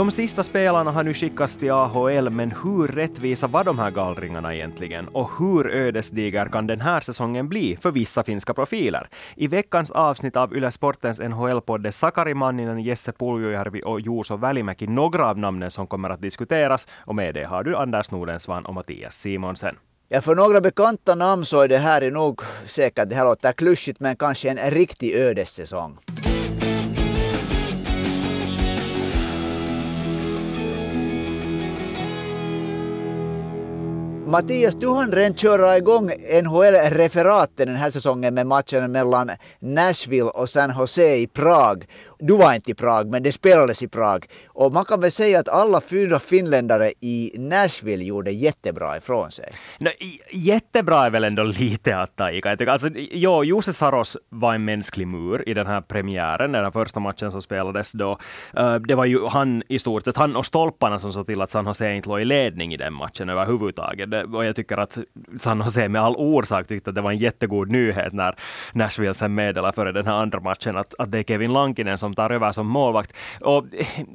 De sista spelarna har nu skickats till AHL, men hur rättvisa var de här gallringarna egentligen? Och hur ödesdiger kan den här säsongen bli för vissa finska profiler? I veckans avsnitt av Yle Sportens NHL-podd är Sakari Manninen, Jesse Puljujärvi och Juuso Välimäki några av namnen som kommer att diskuteras. Och med det har du Anders Nordensvan och Mattias Simonsen. Ja, för några bekanta namn så är det här nog säkert, det här låter klyschigt, men kanske en riktig ödessäsong. Mattias, du hann redan köra igång NHL-referaten den här säsongen med matchen mellan Nashville och San Jose i Prag. Du var inte i Prag, men det spelades i Prag. Och man kan väl säga att alla fyra finländare i Nashville gjorde jättebra ifrån sig. No, jättebra är väl ändå lite att ta i. Alltså, jo, Jose Saros var en mänsklig mur i den här premiären, den första matchen som spelades då. Eh, det var ju han i stort sett, han och stolparna som såg till att San Jose inte låg i ledning i den matchen överhuvudtaget. Och jag tycker att San Jose med all orsak tyckte att det var en jättegod nyhet när Nashville sen meddelade före den här andra matchen att, att det är Kevin Lankinen som tar över som målvakt. Och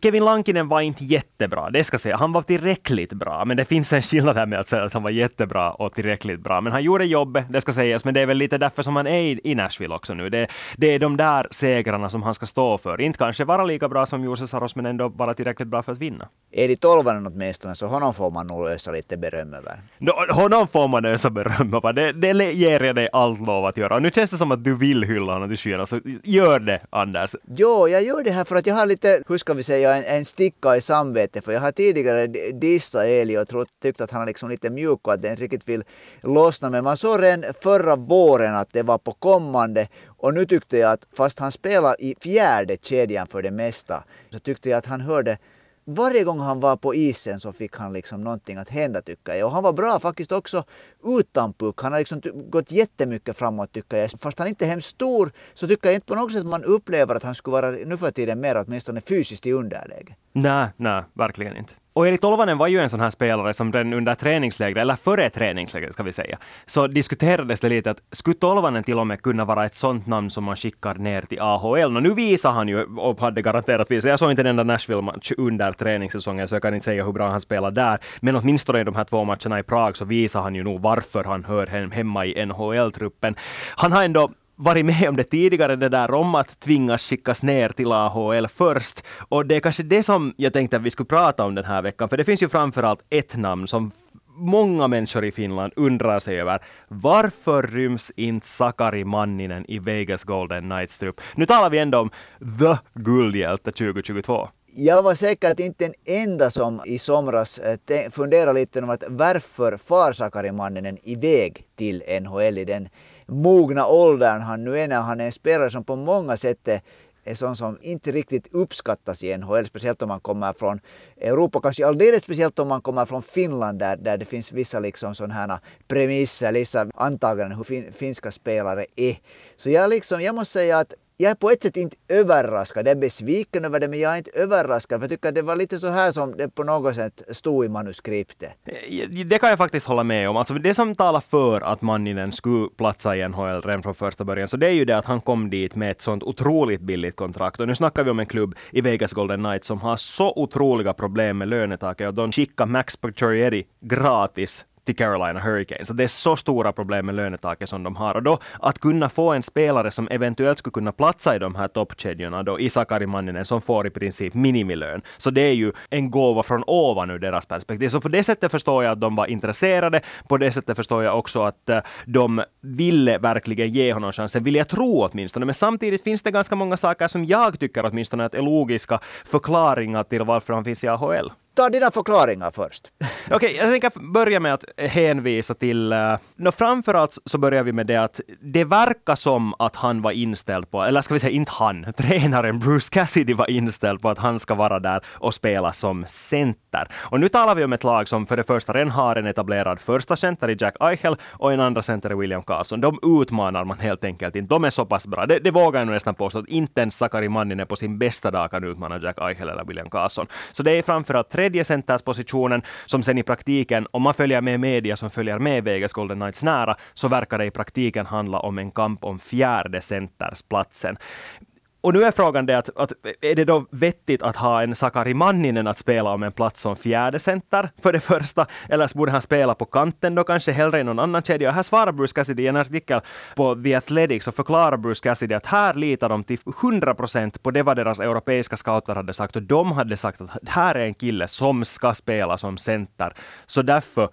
Kevin Lankinen var inte jättebra, det ska säga. Han var tillräckligt bra, men det finns en skillnad här med att säga att han var jättebra och tillräckligt bra. Men han gjorde jobbet, det ska sägas, men det är väl lite därför som han är i, Nashville också nu. Det, det är de där segrarna som han ska stå för. Inte kanske vara lika bra som Jose Saros, men ändå vara tillräckligt bra för att vinna. Är det tolvanen åtminstone, så honom får man nog ösa lite beröm över. No, honom får man ösa beröm över. Det, det ger jag dig allt lov att göra. Och nu känns det som att du vill hylla honom till skyarna, så gör det, Anders. Jo, jag gör det här för att jag har lite, hur ska vi säga, en, en sticka i samvetet. För jag har tidigare dissat Eli och trott, tyckt att han är liksom lite mjuk och att den riktigt vill lossna. Men man såg redan förra våren att det var på kommande. Och nu tyckte jag att fast han spelar i fjärde kedjan för det mesta, så tyckte jag att han hörde varje gång han var på isen så fick han liksom någonting att hända tycker jag. Och han var bra faktiskt också utan puck. Han har liksom gått jättemycket framåt tycker jag. Fast han inte är hemskt stor så tycker jag inte på något sätt man upplever att han skulle vara nu för tiden mer åtminstone fysiskt i underläge. Nej, nej, verkligen inte. Och Erik Tolvanen var ju en sån här spelare som redan under träningslägret, eller före träningslägret ska vi säga, så diskuterades det lite att skulle Tolvanen till och med kunna vara ett sånt namn som man skickar ner till AHL? Och nu visar han ju, och hade garanterat visat, jag såg inte en enda Nashville-match under träningssäsongen, så jag kan inte säga hur bra han spelar där, men åtminstone i de här två matcherna i Prag så visar han ju nog varför han hör hemma i NHL-truppen. Han har ändå varit med om det tidigare, det där om att tvingas skickas ner till AHL först. Och det är kanske det som jag tänkte att vi skulle prata om den här veckan, för det finns ju framförallt ett namn som många människor i Finland undrar sig över. Varför ryms inte Sakari Manninen i Vegas Golden Knights trupp? Nu talar vi ändå om the guldhjälte 2022. Jag var säkert inte den enda som i somras eh, funderade lite om att varför far Sakari Manninen iväg till NHL i den mogna åldern han nu är när han är en spelare som på många sätt är sån som inte riktigt uppskattas i NHL, speciellt om man kommer från Europa, kanske alldeles speciellt om man kommer från Finland där, där det finns vissa liksom sådana här premisser, vissa antaganden hur fin, finska spelare är. Så jag, liksom, jag måste säga att jag är på ett sätt inte överraskad. Jag är besviken över det, men jag är inte överraskad. För jag tycker att det var lite så här som det på något sätt stod i manuskriptet. Eh, det kan jag faktiskt hålla med om. Alltså det som talar för att Manninen skulle platsa i NHL redan från första början, så det är ju det att han kom dit med ett sånt otroligt billigt kontrakt. Och nu snackar vi om en klubb i Vegas Golden Knights som har så otroliga problem med lönetaket och de skickar Max Pacioretty gratis till Carolina Hurricanes. Så det är så stora problem med lönetaket som de har. Och då att kunna få en spelare som eventuellt skulle kunna platsa i de här toppkedjorna då i Sakari Manninen som får i princip minimilön. Så det är ju en gåva från ovan ur deras perspektiv. Så på det sättet förstår jag att de var intresserade. På det sättet förstår jag också att eh, de ville verkligen ge honom chansen, vill jag tro åtminstone. Men samtidigt finns det ganska många saker som jag tycker åtminstone att är logiska förklaringar till varför han finns i AHL ta dina förklaringar först. Okej, okay, jag tänker börja med att hänvisa till... Uh, no, framförallt så börjar vi med det att det verkar som att han var inställd på, eller ska vi säga inte han, tränaren Bruce Cassidy var inställd på att han ska vara där och spela som center. Och nu talar vi om ett lag som för det första redan har en etablerad första center i Jack Eichel och en andra center i William Karlsson. De utmanar man helt enkelt inte. De är så pass bra. Det, det vågar jag nog nästan påstå att inte ens Sakari Manninen på sin bästa dag kan utmana Jack Eichel eller William Karlsson. Så det är framförallt tre tredje centerspositionen, som sen i praktiken, om man följer med media som följer med Vegas Golden Knights nära, så verkar det i praktiken handla om en kamp om fjärde centersplatsen. Och nu är frågan det att, att är det då vettigt att ha en Sakari Manninen att spela om en plats som fjärde center för det första, eller borde han spela på kanten då kanske hellre i någon annan kedja? Här svarar Bruce Cassidy i en artikel på The Athletics och förklarar Bruce Cassidy att här litar de till 100 procent på det vad deras europeiska scouter hade sagt och de hade sagt att här är en kille som ska spela som center. Så därför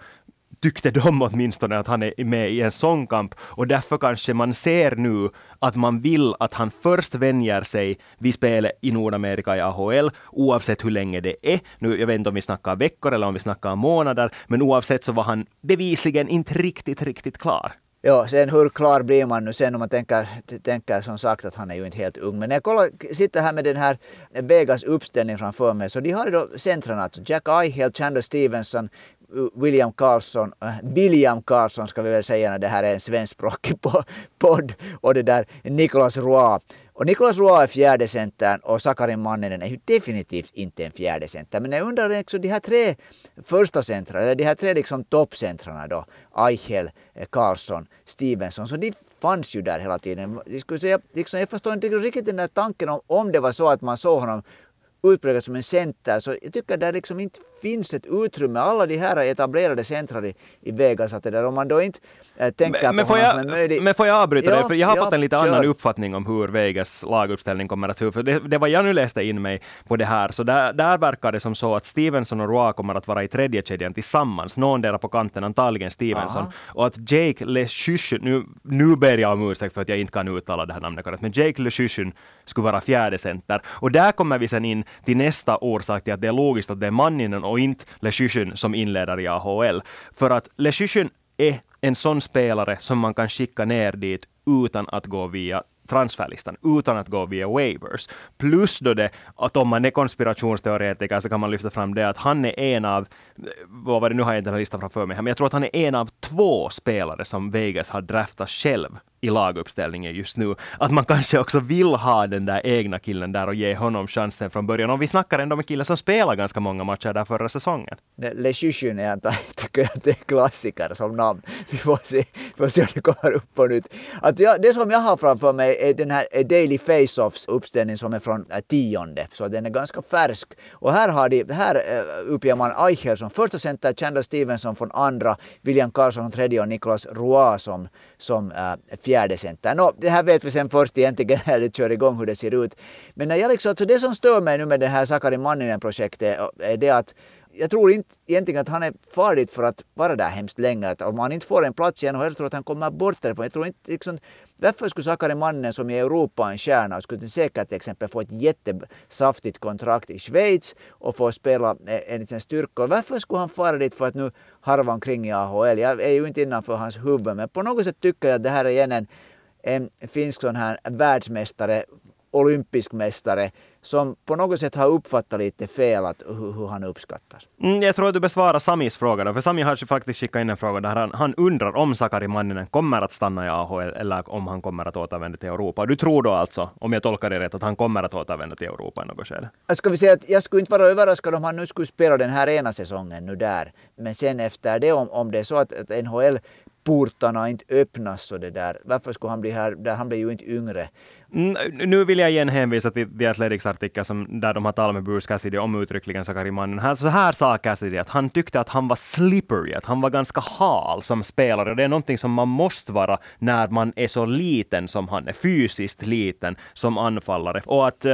tyckte de åtminstone att han är med i en sån kamp och därför kanske man ser nu att man vill att han först vänjer sig vid spelet i Nordamerika i AHL, oavsett hur länge det är. Nu, jag vet inte om vi snackar veckor eller om vi snackar månader, men oavsett så var han bevisligen inte riktigt, riktigt klar. Ja, sen hur klar blir man nu sen om man tänker, tänker som sagt att han är ju inte helt ung. Men när jag kollar, sitter här med den här Vegas uppställning framför mig så de har ju då centrarna, alltså Jack Eichel, Chandler Stevenson, William Karlsson eh, William Karlsson ska vi väl säga när det här är en svenskspråkig podd och det där Nicolas Roy. Och Nicolas Roy är fjärde centern och Sakarin Manninen är ju definitivt inte en fjärde center. Men jag undrar också de här tre första centra, eller de här tre liksom toppcentrarna då, Eichel, eh, Karlsson, Stevenson, så de fanns ju där hela tiden. Jag, skulle säga, liksom, jag förstår inte riktigt den där tanken om, om det var så att man såg honom utpräglad som en center. Så jag tycker där liksom inte finns ett utrymme. Alla de här etablerade centrar i, i Vegas, att det där, om man då inte äh, tänker men, men på honom som en möjlig... Men får jag avbryta ja, dig? För jag har ja, fått en lite kör. annan uppfattning om hur Vegas laguppställning kommer att se ut. För det, det var jag nu läste in mig på det här, så där, där verkar det som så att Stevenson och Roa kommer att vara i tredje kedjan tillsammans. Någon på kanten, antagligen Stevenson. Aha. Och att Jake LeChuchun, nu, nu ber jag om ursäkt för att jag inte kan uttala det här namnet korrekt, men Jake LeChuchun skulle vara fjärde center. Och där kommer vi sen in till nästa orsak till att det är logiskt att det är Manninen och inte Leschyschyn som inleder i AHL. För att LeChuchun är en sån spelare som man kan skicka ner dit utan att gå via transferlistan utan att gå via waivers. Plus då det att om man är konspirationsteoretiker så kan man lyfta fram det att han är en av, vad var det nu har jag inte den här listan framför mig, men jag tror att han är en av två spelare som Vegas har draftat själv i laguppställningen just nu. Att man kanske också vill ha den där egna killen där och ge honom chansen från början. Om vi snackar ändå om en kille som spelar ganska många matcher där förra säsongen. Le är jag tycker att det är klassiker som namn. Vi får se, får se om det kommer upp på nytt. Att jag, det som jag har framför mig är den här eh, Daily Face-Offs uppställning som är från eh, tionde, så den är ganska färsk. Och här, har de, här eh, uppger man Eichel som första center, Chandler Stevenson från andra, William Karlsson från tredje och Niklas Roy som, som äh, fjärde center. Nå, det här vet vi sen först egentligen när det kör igång hur det ser ut. Men när jag liksom, alltså det som stör mig nu med det här Sakari Manninen-projektet eh, är det att jag tror inte egentligen att han är farligt för att vara där hemskt länge. Att om han inte får en plats i NHL, jag tror att han kommer bort därifrån. Jag tror inte liksom, varför skulle Sakari Mannen som i Europa är en stjärna och skulle säkert till exempel få ett jättesaftigt kontrakt i Schweiz och få spela eh, enligt sin styrka. Varför skulle han fara dit för att nu harva omkring i AHL? Jag är ju inte innanför hans huvud men på något sätt tycker jag att det här är igen en, en finsk sån här världsmästare eh, olympisk mästare eh, som på något sätt har uppfattat lite fel att hur, hur han uppskattas. Mm, jag tror att du besvarar Samis fråga då, för Sami har faktiskt skickat in en fråga där han, han undrar om Sakari Manninen kommer att stanna i AHL eller om han kommer att återvända till Europa. Du tror då alltså, om jag tolkar det rätt, att han kommer att återvända till Europa i något skede? Ska vi säga att jag skulle inte vara överraskad om han nu skulle spela den här ena säsongen nu där. Men sen efter det, om, om det är så att, att NHL portarna inte öppnas och det där. Varför skulle han bli här? Där han blir ju inte yngre. Mm, nu vill jag igen hänvisa till The Athletics artikel som, där de har talat med Bruce Cassidy om uttryckligen Sakarimannen. Här, så här sa Cassidy att han tyckte att han var slippery, att han var ganska hal som spelare. Det är någonting som man måste vara när man är så liten som han är, fysiskt liten som anfallare. Och att uh,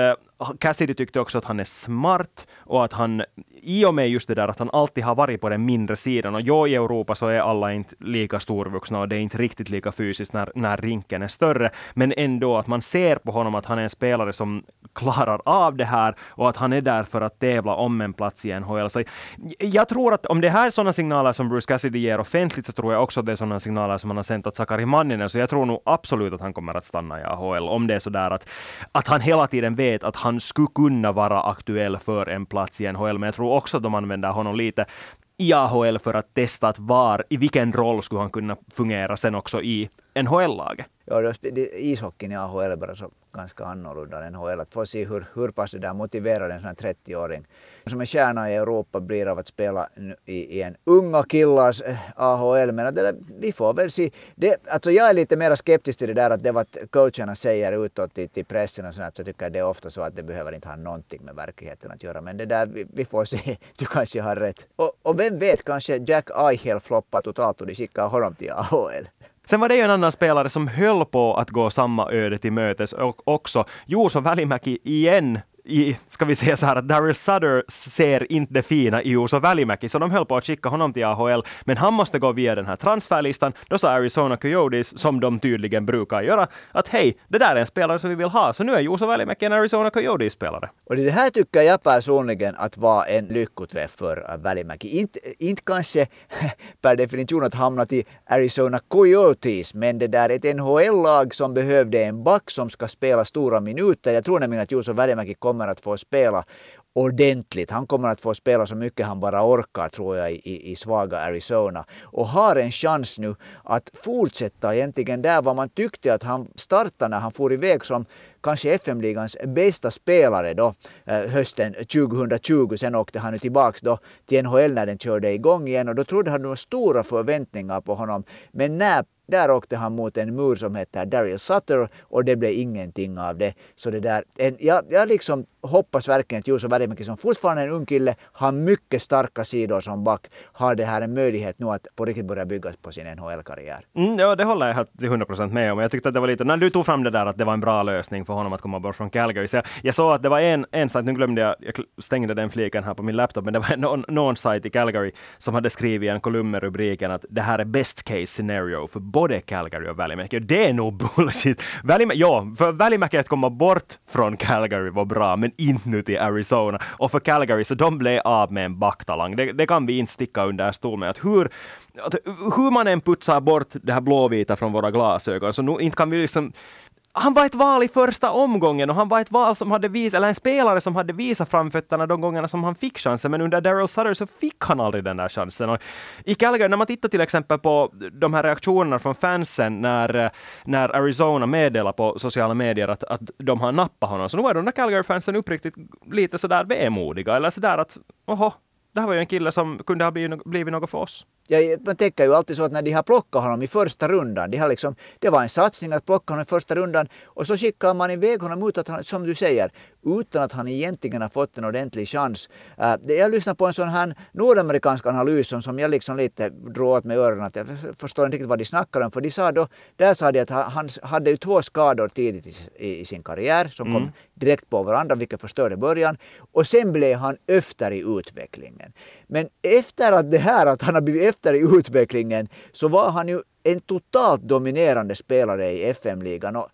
Cassidy tyckte också att han är smart och att han, i och med just det där att han alltid har varit på den mindre sidan, och jo, i Europa så är alla inte lika storvuxna och det är inte riktigt lika fysiskt när, när rinken är större, men ändå att man ser på honom att han är en spelare som klarar av det här och att han är där för att tävla om en plats i NHL. Så jag tror att om det här är sådana signaler som Bruce Cassidy ger offentligt så tror jag också att det är sådana signaler som han har sänt åt Sakari Manninen, så jag tror nog absolut att han kommer att stanna i AHL om det är så där att, att han hela tiden vet att han han skulle kunna vara aktuell för en plats i NHL, men jag tror också att de använder honom lite i AHL för att testa att var, i vilken roll skulle han kunna fungera sen också i NHL-laget. Ja, ishockeyn i AHL är bara så ganska annorlunda än NHL. Att få se hur, hur pass det där motiverar en sån här 30-åring som en kärna i Europa blir av att spela i, i en unga killars AHL. Men det där, vi får väl se. Det, alltså jag är lite mer skeptisk till det där att det vad coacherna säger utåt till, till pressen och sånt. Så jag tycker det är ofta så att det behöver inte ha någonting med verkligheten att göra. Men det där, vi, vi får se. Du kanske har rätt. Och, och vem vet, kanske Jack Eichel floppar totalt och de skickar honom till AHL. Sen var det ju en annan spelare som höll på att gå samma öde till mötes och också. Juuso Välimäki igen i, ska vi säga så här, att Darius Sutter ser inte det fina i Juuso Välimäki, så de höll på att skicka honom till AHL, men han måste gå via den här transferlistan. Då sa Arizona Coyotes, som de tydligen brukar göra, att hej, det där är en spelare som vi vill ha, så nu är Juuso Välimäki en Arizona Coyotes-spelare. Och det här tycker jag personligen att var en lyckoträff för äh, Välimäki. Inte, inte kanske per definition att hamna till Arizona Coyotes, men det där är ett NHL-lag som behövde en back som ska spela stora minuter. Jag tror nämligen att Juuso Välimäki kommer kommer att få spela ordentligt. Han kommer att få spela så mycket han bara orkar tror jag i, i svaga Arizona. Och har en chans nu att fortsätta egentligen där vad man tyckte att han startade när han for iväg som kanske FM-ligans bästa spelare då eh, hösten 2020. Sen åkte han ju tillbaks då till NHL när den körde igång igen och då trodde han stora förväntningar på honom. Men när där åkte han mot en mur som heter Daryl Sutter och det blev ingenting av det. Så det där, en, jag, jag liksom hoppas verkligen att Juuso Värimäki som fortfarande är en ung kille, har mycket starka sidor som back, har det här en möjlighet nu att på riktigt börja bygga på sin NHL-karriär. Mm, ja, det håller jag till 100 procent med om. Jag tyckte att det var lite, när du tog fram det där att det var en bra lösning för honom att komma bort från Calgary. Så jag, jag såg att det var en, en sajt, nu glömde jag, jag stängde den fliken här på min laptop, men det var någon, någon sajt i Calgary som hade skrivit en kolumn med rubriken att det här är best case scenario för både Calgary Calgary och Välimäki. Det är nog bullshit. Välimäki, ja, för Välimäki att komma bort från Calgary var bra, men inuti Arizona. Och för Calgary, så de blev av med en backtalang. Det, det kan vi inte sticka under stol med. Att hur, att hur man än putsar bort det här blåvita från våra glasögon, så nu inte kan vi liksom han var ett val i första omgången och han var ett val som hade visat, eller en spelare som hade visat framfötterna de gångerna som han fick chansen, men under Daryl Sutter så fick han aldrig den där chansen. Och I Calgary, när man tittar till exempel på de här reaktionerna från fansen när, eh, när Arizona meddelar på sociala medier att, att de har nappat honom, så nu var de där Calgary-fansen uppriktigt lite sådär vemodiga, eller sådär att oho, det här var ju en kille som kunde ha blivit något för oss. Ja, man tänker ju alltid så att när de har plockat honom i första rundan, de har liksom, det var en satsning att plocka honom i första rundan och så skickar man iväg honom utan att han, som du säger, utan att han egentligen har fått en ordentlig chans. Uh, jag lyssnade på en sån här nordamerikansk analys som, som jag liksom lite drog åt med öronen att jag förstår inte riktigt vad de snackar om för de sa då, där sa de att han hade ju två skador tidigt i, i sin karriär som mm. kom direkt på varandra vilket förstörde början och sen blev han efter i utvecklingen. Men efter att det här att han har blivit efter i utvecklingen så var han ju en totalt dominerande spelare i FM-ligan. Och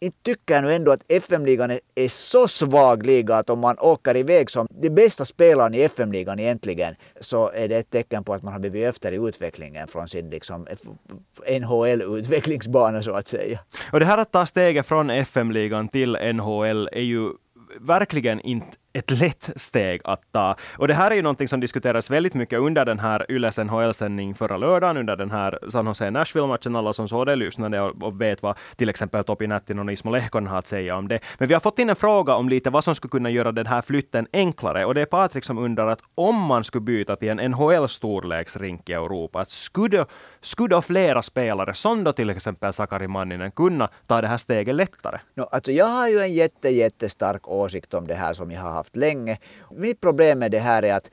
inte tycker jag nu ändå att FM-ligan är, så svag liga att om man åker iväg som den bästa spelaren i FM-ligan egentligen så är det ett tecken på att man har blivit efter i utvecklingen från sin liksom, NHL-utvecklingsbana så att säga. Och det här att ta steget från FM-ligan till NHL är ju verkligen inte ett lätt steg att ta. Och det här är ju någonting som diskuteras väldigt mycket under den här Yles NHL-sändning förra lördagen, under den här San Jose Nashville-matchen. Alla som såg det lyssnade och vet vad till exempel Topi Nättinen och Ismo Lehkonen har att säga om det. Men vi har fått in en fråga om lite vad som skulle kunna göra den här flytten enklare. Och det är Patrik som undrar att om man skulle byta till en NHL-storleksrink i Europa, att skulle, skulle flera spelare, som då till exempel Sakari Manninen, kunna ta det här steget lättare? No, alltså jag har ju en jätte, jättestark åsikt om det här som jag har haft länge. Mitt problem med det här är att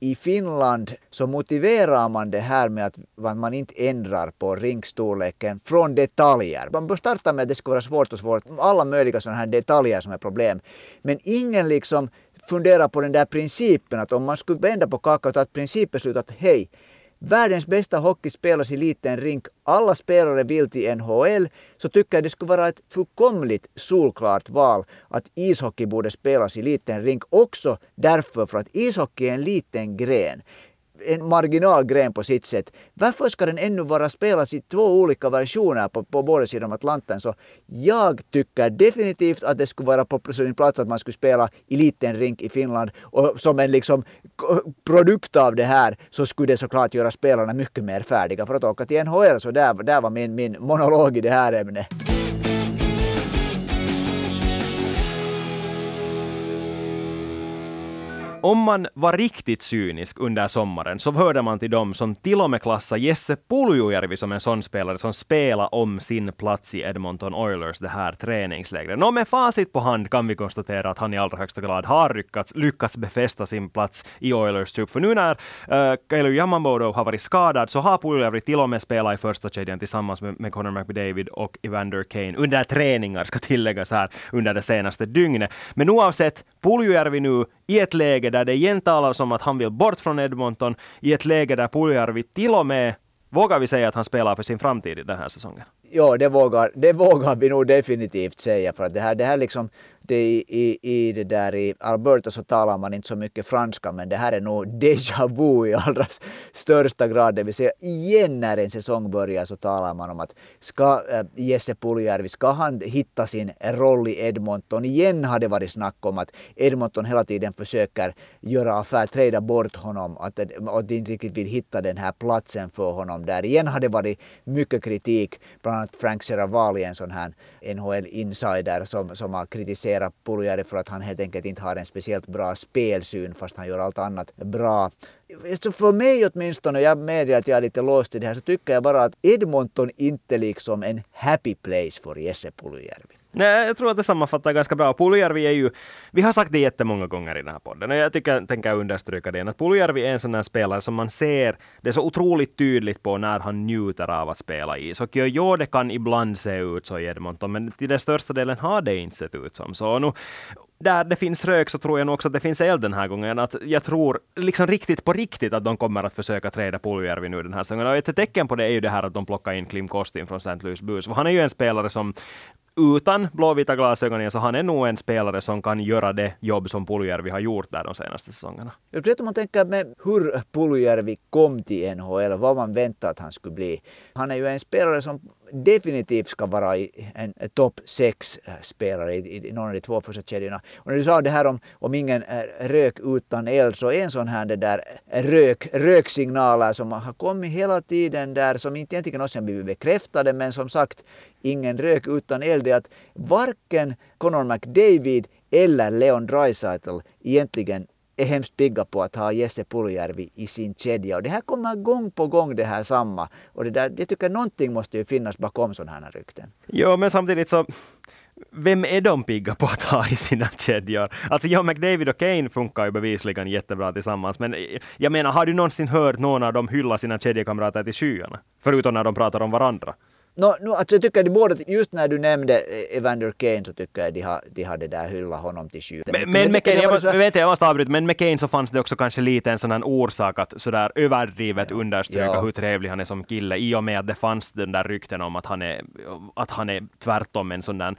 i Finland så motiverar man det här med att man inte ändrar på ringstorleken från detaljer. Man bör starta med att det ska vara svårt och svårt, alla möjliga sådana här detaljer som är problem. Men ingen liksom funderar på den där principen att om man skulle vända på kakan och ta ett principbeslut att hej, Världens bästa hockey spelas i liten rink. Alla spelare vill till NHL. Så tycker jag det skulle vara ett fullkomligt solklart val att ishockey borde spelas i liten rink. Också därför för att ishockey är en liten gren en marginalgren på sitt sätt. Varför ska den ännu vara spelas i två olika versioner på, på båda sidor om Atlanten? Så jag tycker definitivt att det skulle vara på sin plats att man skulle spela i liten rink i Finland och som en liksom produkt av det här så skulle det såklart göra spelarna mycket mer färdiga för att åka till NHL. Så där, där var min, min monolog i det här ämnet. Om man var riktigt cynisk under sommaren så hörde man till dem som till och med klassade Jesse Puljujärvi som en sån spelare som spelade om sin plats i Edmonton Oilers det här träningslägret. Nå, med facit på hand kan vi konstatera att han i allra högsta grad har lyckats, lyckats befästa sin plats i Oilers trupp. För nu när eh, uh, Kailu Yamamoto har varit skadad så har Puljujärvi till och med spelat i första kedjan tillsammans med, med Connor McDavid och Evander Kane under träningar, ska tilläggas här, under det senaste dygnet. Men oavsett, Puljujärvi nu i ett läge där det igen talas om att han vill bort från Edmonton, i ett läge där Puljärvi till och med Vågar vi säga att han spelar för sin framtid i den här säsongen? Ja, det vågar, det vågar vi nog definitivt säga. För att det här, det här liksom, det i, i, i, det där i Alberta så talar man inte så mycket franska men det här är nog déjà vu i allra största grad. Det vill säga igen när en säsong börjar så talar man om att ska äh, Jesse Puljärvi, ska han hitta sin roll i Edmonton? Igen har det varit snack om att Edmonton hela tiden försöker göra affär, trada bort honom, att, eh, att de inte riktigt vill hitta den här platsen för honom där. Igen har det varit mycket kritik, bland annat Frank Seravali, en sån här NHL-insider som, som har kritiserat kritisera Puljärvi för att han helt enkelt inte har en speciellt bra spelsyn fast han gör allt annat bra. Så för mig åtminstone, jag medger att jag är lite låst i det här, så tycker jag bara att Edmonton inte liksom en happy place för Jesse Puljärvi. Nej, jag tror att det sammanfattar ganska bra. Puljärvi är ju, vi har sagt det jättemånga gånger i den här podden och jag tycker, tänker understryka det, att Puljärvi är en sån här spelare som man ser, det är så otroligt tydligt på när han njuter av att spela is. Och jo, det kan ibland se ut så i Edmonton, men till den största delen har det inte sett ut som så. Nu, där det finns rök så tror jag nog också att det finns eld den här gången. Att jag tror liksom riktigt på riktigt att de kommer att försöka träda Puljujärvi nu den här säsongen. Och ett tecken på det är ju det här att de plockar in Klim Kostin från St. Louis Blues. Han är ju en spelare som utan blåvita glasögon så han är nog en spelare som kan göra det jobb som Puljujärvi har gjort där de senaste säsongerna. Jag tror att man tänker med hur Puljujärvi kom till NHL, vad man väntade att han skulle bli. Han är ju en spelare som definitivt ska vara en topp sex eh, spelare i, i någon av de två första kedjorna. Och när du sa det här om, om ingen eh, rök utan eld så en sån här det där eh, rök, röksignaler som har kommit hela tiden där som inte egentligen har blivit bekräftade men som sagt ingen rök utan eld är att varken Conor McDavid eller Leon Draisaitl egentligen är hemskt pigga på att ha Jesse Puljärvi i sin kedja. Och det här kommer gång på gång det här samma. Och det där, jag tycker någonting måste ju finnas bakom sådana här rykten. Jo, men samtidigt så vem är de pigga på att ha i sina kedjor? Alltså John McDavid och Kane funkar ju bevisligen jättebra tillsammans, men eh, jag menar, har du någonsin hört någon av dem hylla sina kedjekamrater till skyarna? Förutom när de pratar om varandra. No, no, alltså jag tycker de båda, just när du nämnde Evander Kane så tycker jag de har, de har det där hyllat honom till skyarna. Men, men med Kane, jag, så... jag måste avbryta, men med Kane så fanns det också kanske lite en sån här orsak att sådär överdrivet ja. understryka ja. hur trevlig han är som kille i och med att det fanns den där rykten om att han är, att han är tvärtom en sån där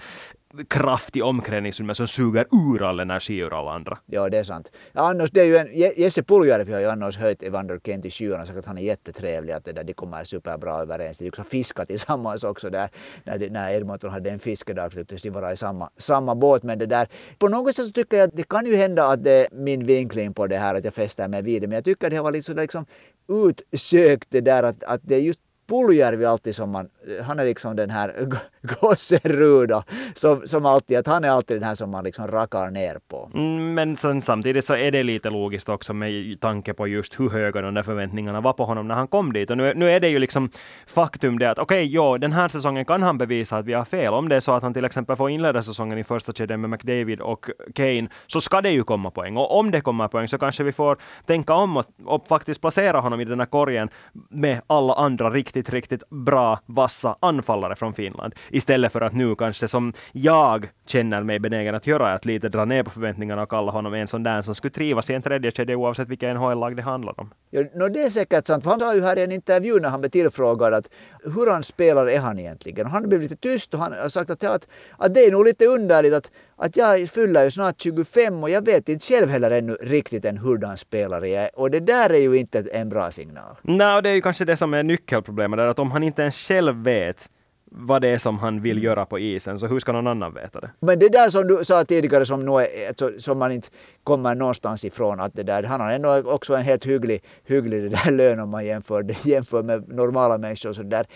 kraft i omklädningsrummet som suger ur all energi ur alla andra. Ja, det är sant. Ja, annars, det är ju en, Jesse Puljärvi har ju annars höjt Evander Kent i skyarna och sagt att han är jättetrevlig, att det där, de kommer superbra överens. De också fiskat tillsammans också där. När, de, när Edmonton hade en fiskedag så tycktes de vara i samma, samma båt. Men det där, på något sätt så tycker jag att det kan ju hända att det är min vinkling på det här, att jag fäster mig vid det. Men jag tycker att det har varit så liksom utsökt det där att, att det är just Puljärvi alltid som man, han är liksom den här gossen Rudo som, som alltid, att han är alltid den här som man liksom rakar ner på. Mm, men sen, samtidigt så är det lite logiskt också med tanke på just hur höga de där förväntningarna var på honom när han kom dit. Och nu, nu är det ju liksom faktum det att okej, okay, ja, den här säsongen kan han bevisa att vi har fel. Om det är så att han till exempel får inleda säsongen i första kedjan med McDavid och Kane, så ska det ju komma poäng. Och om det kommer poäng så kanske vi får tänka om och, och faktiskt placera honom i den här korgen med alla andra riktigt, riktigt bra, vassa anfallare från Finland Istället för att nu kanske som jag känner mig benägen att göra, att lite dra ner på förväntningarna och kalla honom en sån där som skulle trivas i en tredje kedja oavsett vilka NHL-lag det handlar om. Ja, no, det är säkert sant, han sa ju här i en intervju när han blev tillfrågad att hur han spelar är han egentligen? Och han blev lite tyst och han har sagt att, att, att det är nog lite underligt att, att jag fyller ju snart 25 och jag vet inte själv heller ännu riktigt en hurdan spelare jag är. Och det där är ju inte en bra signal. Nej, det är ju kanske det som är nyckelproblemet, där att om han inte ens själv vet vad det är som han vill göra på isen, så hur ska någon annan veta det? Men det där som du sa tidigare som, är, alltså, som man inte kommer någonstans ifrån, att det där, han har ändå också en helt hygglig, hygglig det där lön om man jämför, jämför med normala människor. Så där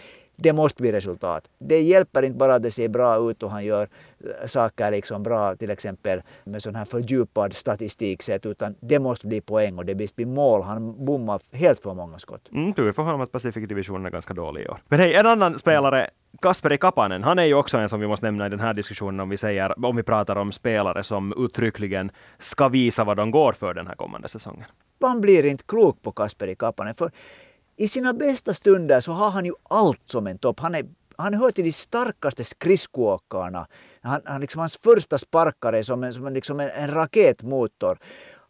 det måste bli resultat. Det hjälper inte bara att det ser bra ut och han gör eh, saker liksom bra, till exempel med sån här fördjupad statistik sett, utan det måste bli poäng och det måste bli mål. Han bommar helt för många skott. Mm, tur för honom att Pacific Division är ganska dålig i år. Men hej, en annan spelare, Kasperi Kapanen, han är ju också en som vi måste nämna i den här diskussionen om vi, säger, om vi pratar om spelare som uttryckligen ska visa vad de går för den här kommande säsongen. Man blir inte klok på Kasperi Kapanen, för i sina bästa stunder så har han ju allt som en topp. Han, är, han hör till de starkaste skridskoåkarna. Han, han liksom, hans första sparkare är som, en, som en, liksom en, en raketmotor.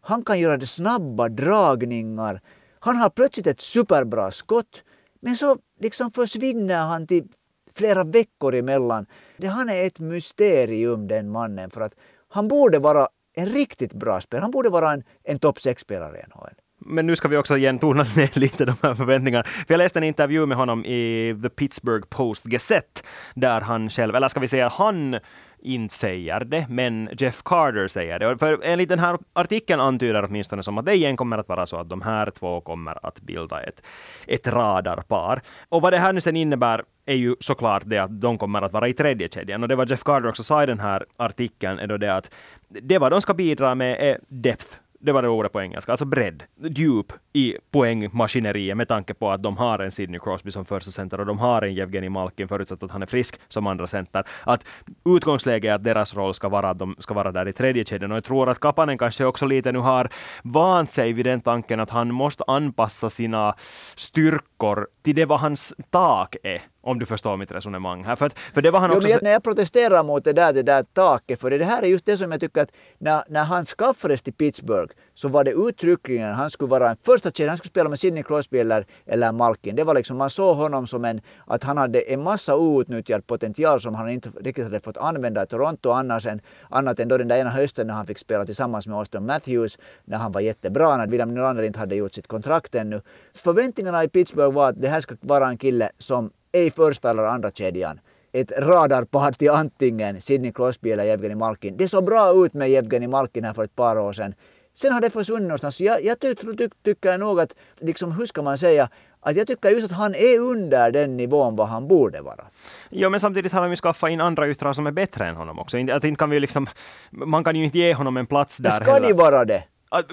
Han kan göra snabba dragningar. Han har plötsligt ett superbra skott. Men så liksom försvinner han till flera veckor emellan. Det, han är ett mysterium den mannen för att han borde vara en riktigt bra spelare. Han borde vara en, en topp 6-spelare i NHL men nu ska vi också igen tona ner lite de här förväntningarna. För jag läste en intervju med honom i The Pittsburgh Post Gazette, där han själv, eller ska vi säga han inte säger det, men Jeff Carter säger det. För enligt den här artikeln antyder åtminstone som att det igen kommer att vara så att de här två kommer att bilda ett, ett radarpar. Och vad det här nu sen innebär är ju såklart det att de kommer att vara i tredje kedjan. Och det var Jeff Carter också sa i den här artikeln är då det att det vad de ska bidra med är depth det var det ordet på engelska, alltså bredd, djup i poängmaskineriet med tanke på att de har en Sidney Crosby som första center och de har en Jevgenij Malkin förutsatt att han är frisk som andra center. Att utgångsläget är att deras roll ska vara att de ska vara där i tredje kedjan. Och jag tror att Kapanen kanske också lite nu har vant sig vid den tanken att han måste anpassa sina styrkor till det vad hans tak är om du förstår mitt resonemang här. För, att, för det var han jo, också... Men när jag protesterar mot det där, det där taket, för det här är just det som jag tycker att när, när han skaffades till Pittsburgh så var det uttryckligen han skulle vara en första kedja, han skulle spela med Sidney Crosby eller, eller Malkin. Det var liksom, man såg honom som en, att han hade en massa outnyttjad potential som han inte riktigt hade fått använda i Toronto annars än, annat än då den där ena hösten när han fick spela tillsammans med Austin Matthews när han var jättebra, när William Nylander inte hade gjort sitt kontrakt ännu. Förväntningarna i Pittsburgh var att det här ska vara en kille som i första eller andra kedjan ett radarpar till antingen Sidney Crosby eller Evgeni Malkin. Det såg bra ut med Evgeni Malkin här för ett par år sedan. Sen har det försvunnit någonstans. Jag, jag ty, ty, tycker nog att, liksom, hur ska man säga, att jag tycker just att han är under den nivån vad han borde vara. Ja, men samtidigt har de ju skaffat in andra yttrar som är bättre än honom också. Att inte kan vi liksom, man kan ju inte ge honom en plats där Ska heller. de vara det?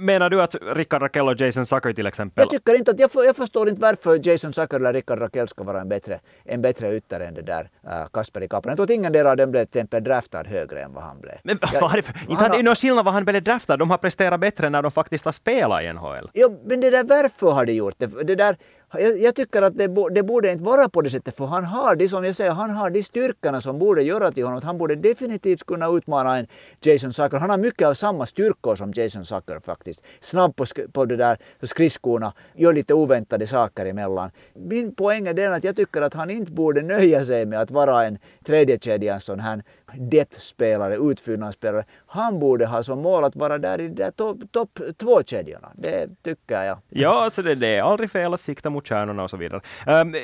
Menar du att Rickard Rakell och Jason Zucker till exempel? Jag tycker inte att, jag, jag förstår inte varför Jason Zucker eller Rickard Rakell ska vara en bättre, en bättre yttare än det där uh, Kasperi Kapanen. Jag tror att ingen av dem blev till exempel draftad högre än vad han blev. Men jag, varför? Inte hade det någon skillnad vad han blev draftad. De har presterat bättre när de faktiskt har spelat i NHL. Ja, men det där varför har de gjort det? Det där jag, jag, tycker att det, det, borde inte vara på det sättet för han har de, som jag säger, han har de styrkorna som borde göra till honom. Han borde definitivt kunna utmana en Jason Sucker. Han har mycket av samma styrkor som Jason Sucker faktiskt. Snabb på, på det där skridskorna, gör lite oväntade saker emellan. Min poäng är den att jag tycker att han inte borde nöja sig med att vara en tredje kedjans sån här depth-spelare, utfyllnadsspelare. Han borde ha som mål att vara där i de topp top två kedjorna. Det tycker jag. Ja, alltså det, det är aldrig fel att sikta mot kärnorna och så vidare. Um,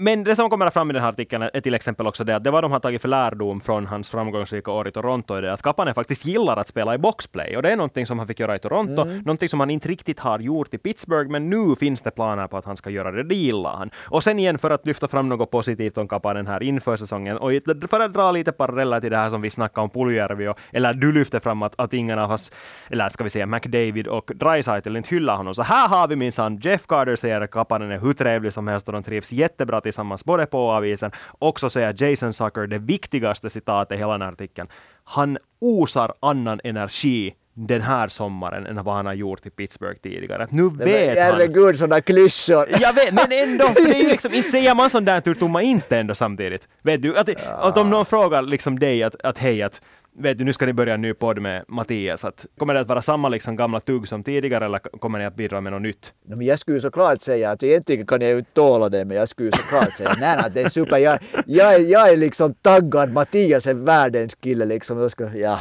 men det som kommer fram i den här artikeln är till exempel också det att det vad de har tagit för lärdom från hans framgångsrika år i Toronto är det att Kapanen faktiskt gillar att spela i boxplay. Och det är någonting som han fick göra i Toronto, mm. någonting som han inte riktigt har gjort i Pittsburgh, men nu finns det planer på att han ska göra det. Det gillar han. Och sen igen för att lyfta fram något positivt om Kapanen här inför säsongen och för att dra lite paralleller till det här som vi snackade om Puljärvi, och, eller du lyfte fram att, att ingen av oss, eller ska vi säga McDavid och Dreisaitl inte hyllar honom. Så här har vi minsann Jeff Carter säger att Kapanen är hur trevlig som helst och de trivs jättebra tillsammans både på och av isen. Också säger Jason Zucker det viktigaste citatet i hela den här artikeln. Han osar annan energi den här sommaren än vad han har gjort i Pittsburgh tidigare. Att nu vet men, han... Herregud, sådana klyschor! Jag vet, men ändå, för det är ju liksom, inte säger man sånt där ur tomma inte ändå samtidigt. Vet du, att, att om någon frågar liksom dig att, att hej, att vet du, nu ska ni börja en ny podd med Mattias, att kommer det att vara samma liksom gamla tugg som tidigare eller kommer ni att bidra med något nytt? No, men jag skulle såklart säga att egentligen kan jag ju inte tåla det, men jag skulle såklart säga nej, nej, det är super. Jag, jag, jag är liksom taggad. Mattias är världens kille liksom. Jag ska, ja,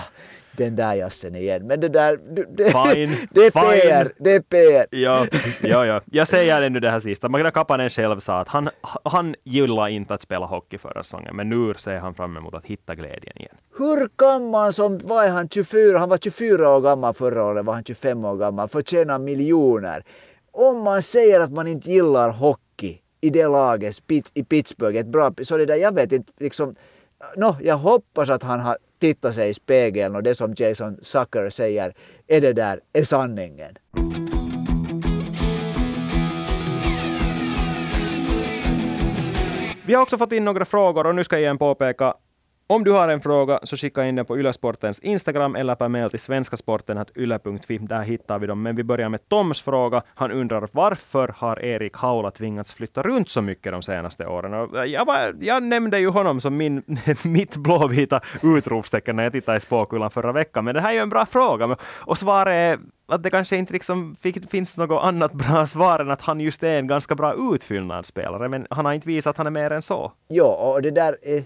den där jassen igen. Men det där, det, Fine, det är fine. PR, det är PR. Ja, ja, ja. Jag säger ännu det här sista. Magna Kapanen själv sa att han, han gillade inte att spela hockey förra säsongen, men nu ser han fram emot att hitta glädjen igen. Hur kan man som, vad är han, 24, han var 24 år gammal förra året, var han 25 år gammal, förtjäna miljoner. Om man säger att man inte gillar hockey i det laget, i Pittsburgh, ett bra, så det där, jag vet inte, liksom, no, jag hoppas att han har titta sig i spegeln och det som Jason Zucker säger, är det där, är sanningen. Vi har också fått in några frågor och nu ska jag igen påpeka om du har en fråga så skicka in den på Ylesportens Instagram eller per mail till svenskasporten.yle.fi. Där hittar vi dem. Men vi börjar med Toms fråga. Han undrar varför har Erik Haula tvingats flytta runt så mycket de senaste åren? Och eh, jag, var, jag nämnde ju honom som min, mitt blåvita utropstecken när jag tittade i spåkulan förra veckan. Men det här är ju en bra fråga. Och svaret är att det kanske inte liksom finns något annat bra svar än att han just är en ganska bra utfyllnadsspelare. Men han har inte visat att han är mer än så. Ja, och det där... Eh,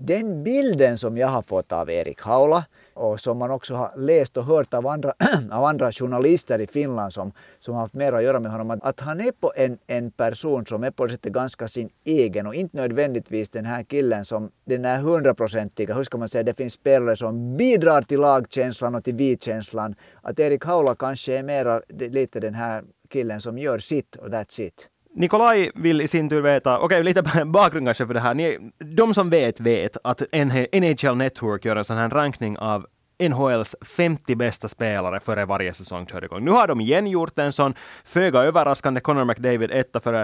den bilden som jag har fått av Erik Haula och som man också har läst och hört av andra, av andra journalister i Finland som, som har haft mer att göra med honom, att, han är på en, en person som är på det sättet ganska sin egen och inte nödvändigtvis den här killen som den är hundraprocentiga, hur ska man säga, det finns spelare som bidrar till lagkänslan och till vi-känslan. Att Erik Haula kanske är mera lite den här killen som gör sitt och that's it. Nikolaj vill i sin tur veta, okej okay, lite bakgrund kanske för det här. Ni, de som vet vet att NHL Network gör en sån här rankning av NHLs 50 bästa spelare före varje säsong kör igång. Nu har de igen gjort en sån, föga överraskande, Connor McDavid etta före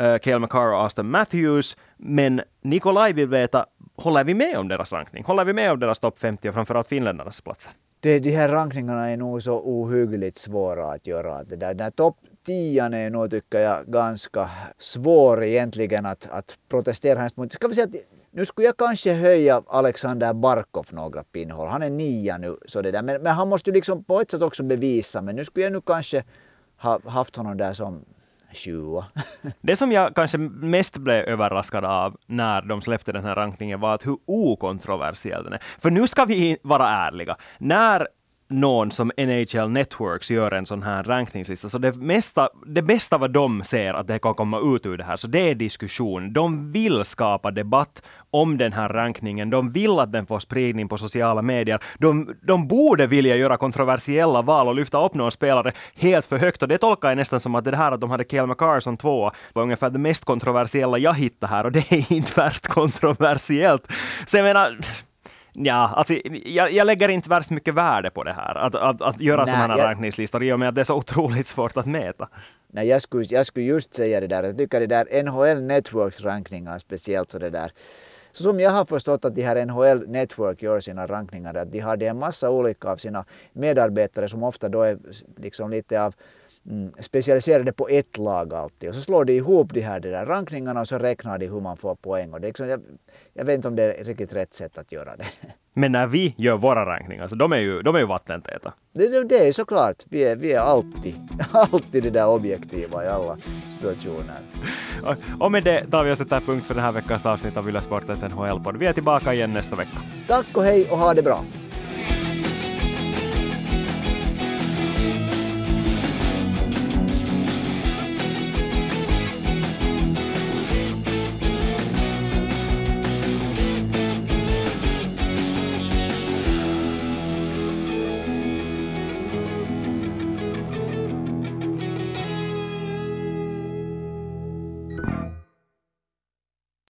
uh, Cale McCarr och Austin Matthews. Men Nikolaj vill veta, håller vi med om deras rankning? Håller vi med om deras topp 50 och framförallt finländarnas platser? Det, de här rankningarna är nog så ohyggligt svåra att göra. Det där, den topp tian är nog, tycker jag, ganska svår egentligen att, att protestera hemskt mot. Ska vi säga att nu skulle jag kanske höja Alexander Barkov några pinnhål. Han är nia nu, så det där. Men, men han måste ju liksom på ett sätt också bevisa. Men nu skulle jag nu kanske ha haft honom där som sjua. Det som jag kanske mest blev överraskad av när de släppte den här rankningen var att hur okontroversiell den är. För nu ska vi vara ärliga. När någon som NHL Networks gör en sån här rankningslista. Så det, mesta, det bästa vad de ser att det kan komma ut ur det här, så det är diskussion. De vill skapa debatt om den här rankningen. De vill att den får spridning på sociala medier. De, de borde vilja göra kontroversiella val och lyfta upp någon spelare helt för högt. Och det tolkar jag nästan som att det här att de hade Cale som tvåa var ungefär det mest kontroversiella jag hittade här. Och det är inte värst kontroversiellt. Så jag menar, Ja, alltså, jag, jag lägger inte värst mycket värde på det här, att, att, att göra sådana här jag... rankningslistor i och med att det är så otroligt svårt att mäta. Nej, jag skulle, jag skulle just säga det där, jag tycker det där NHL Networks rankningar speciellt så det där så som jag har förstått att de här NHL Network gör sina rankningar, att de har en massa olika av sina medarbetare som ofta då är liksom lite av mm, specialiserade på ett lag alltid. Och så slår de ihop de här de där rankningarna och så räknar de hur man får poäng. Och det är liksom, jag, jag vet inte om det är riktigt rätt sätt att göra det. Men när vi gör våra rankningar, så de är ju, de är ju vattentäta. Det, det är såklart. Vi är, vi är alltid, alltid det där objektiva i alla situationer. Och, och med det tar vi och sätter punkt för den här veckans avsnitt av Yle Sportens NHL-podd. Vi är tillbaka igen nästa vecka. Tack och hej och ha det bra.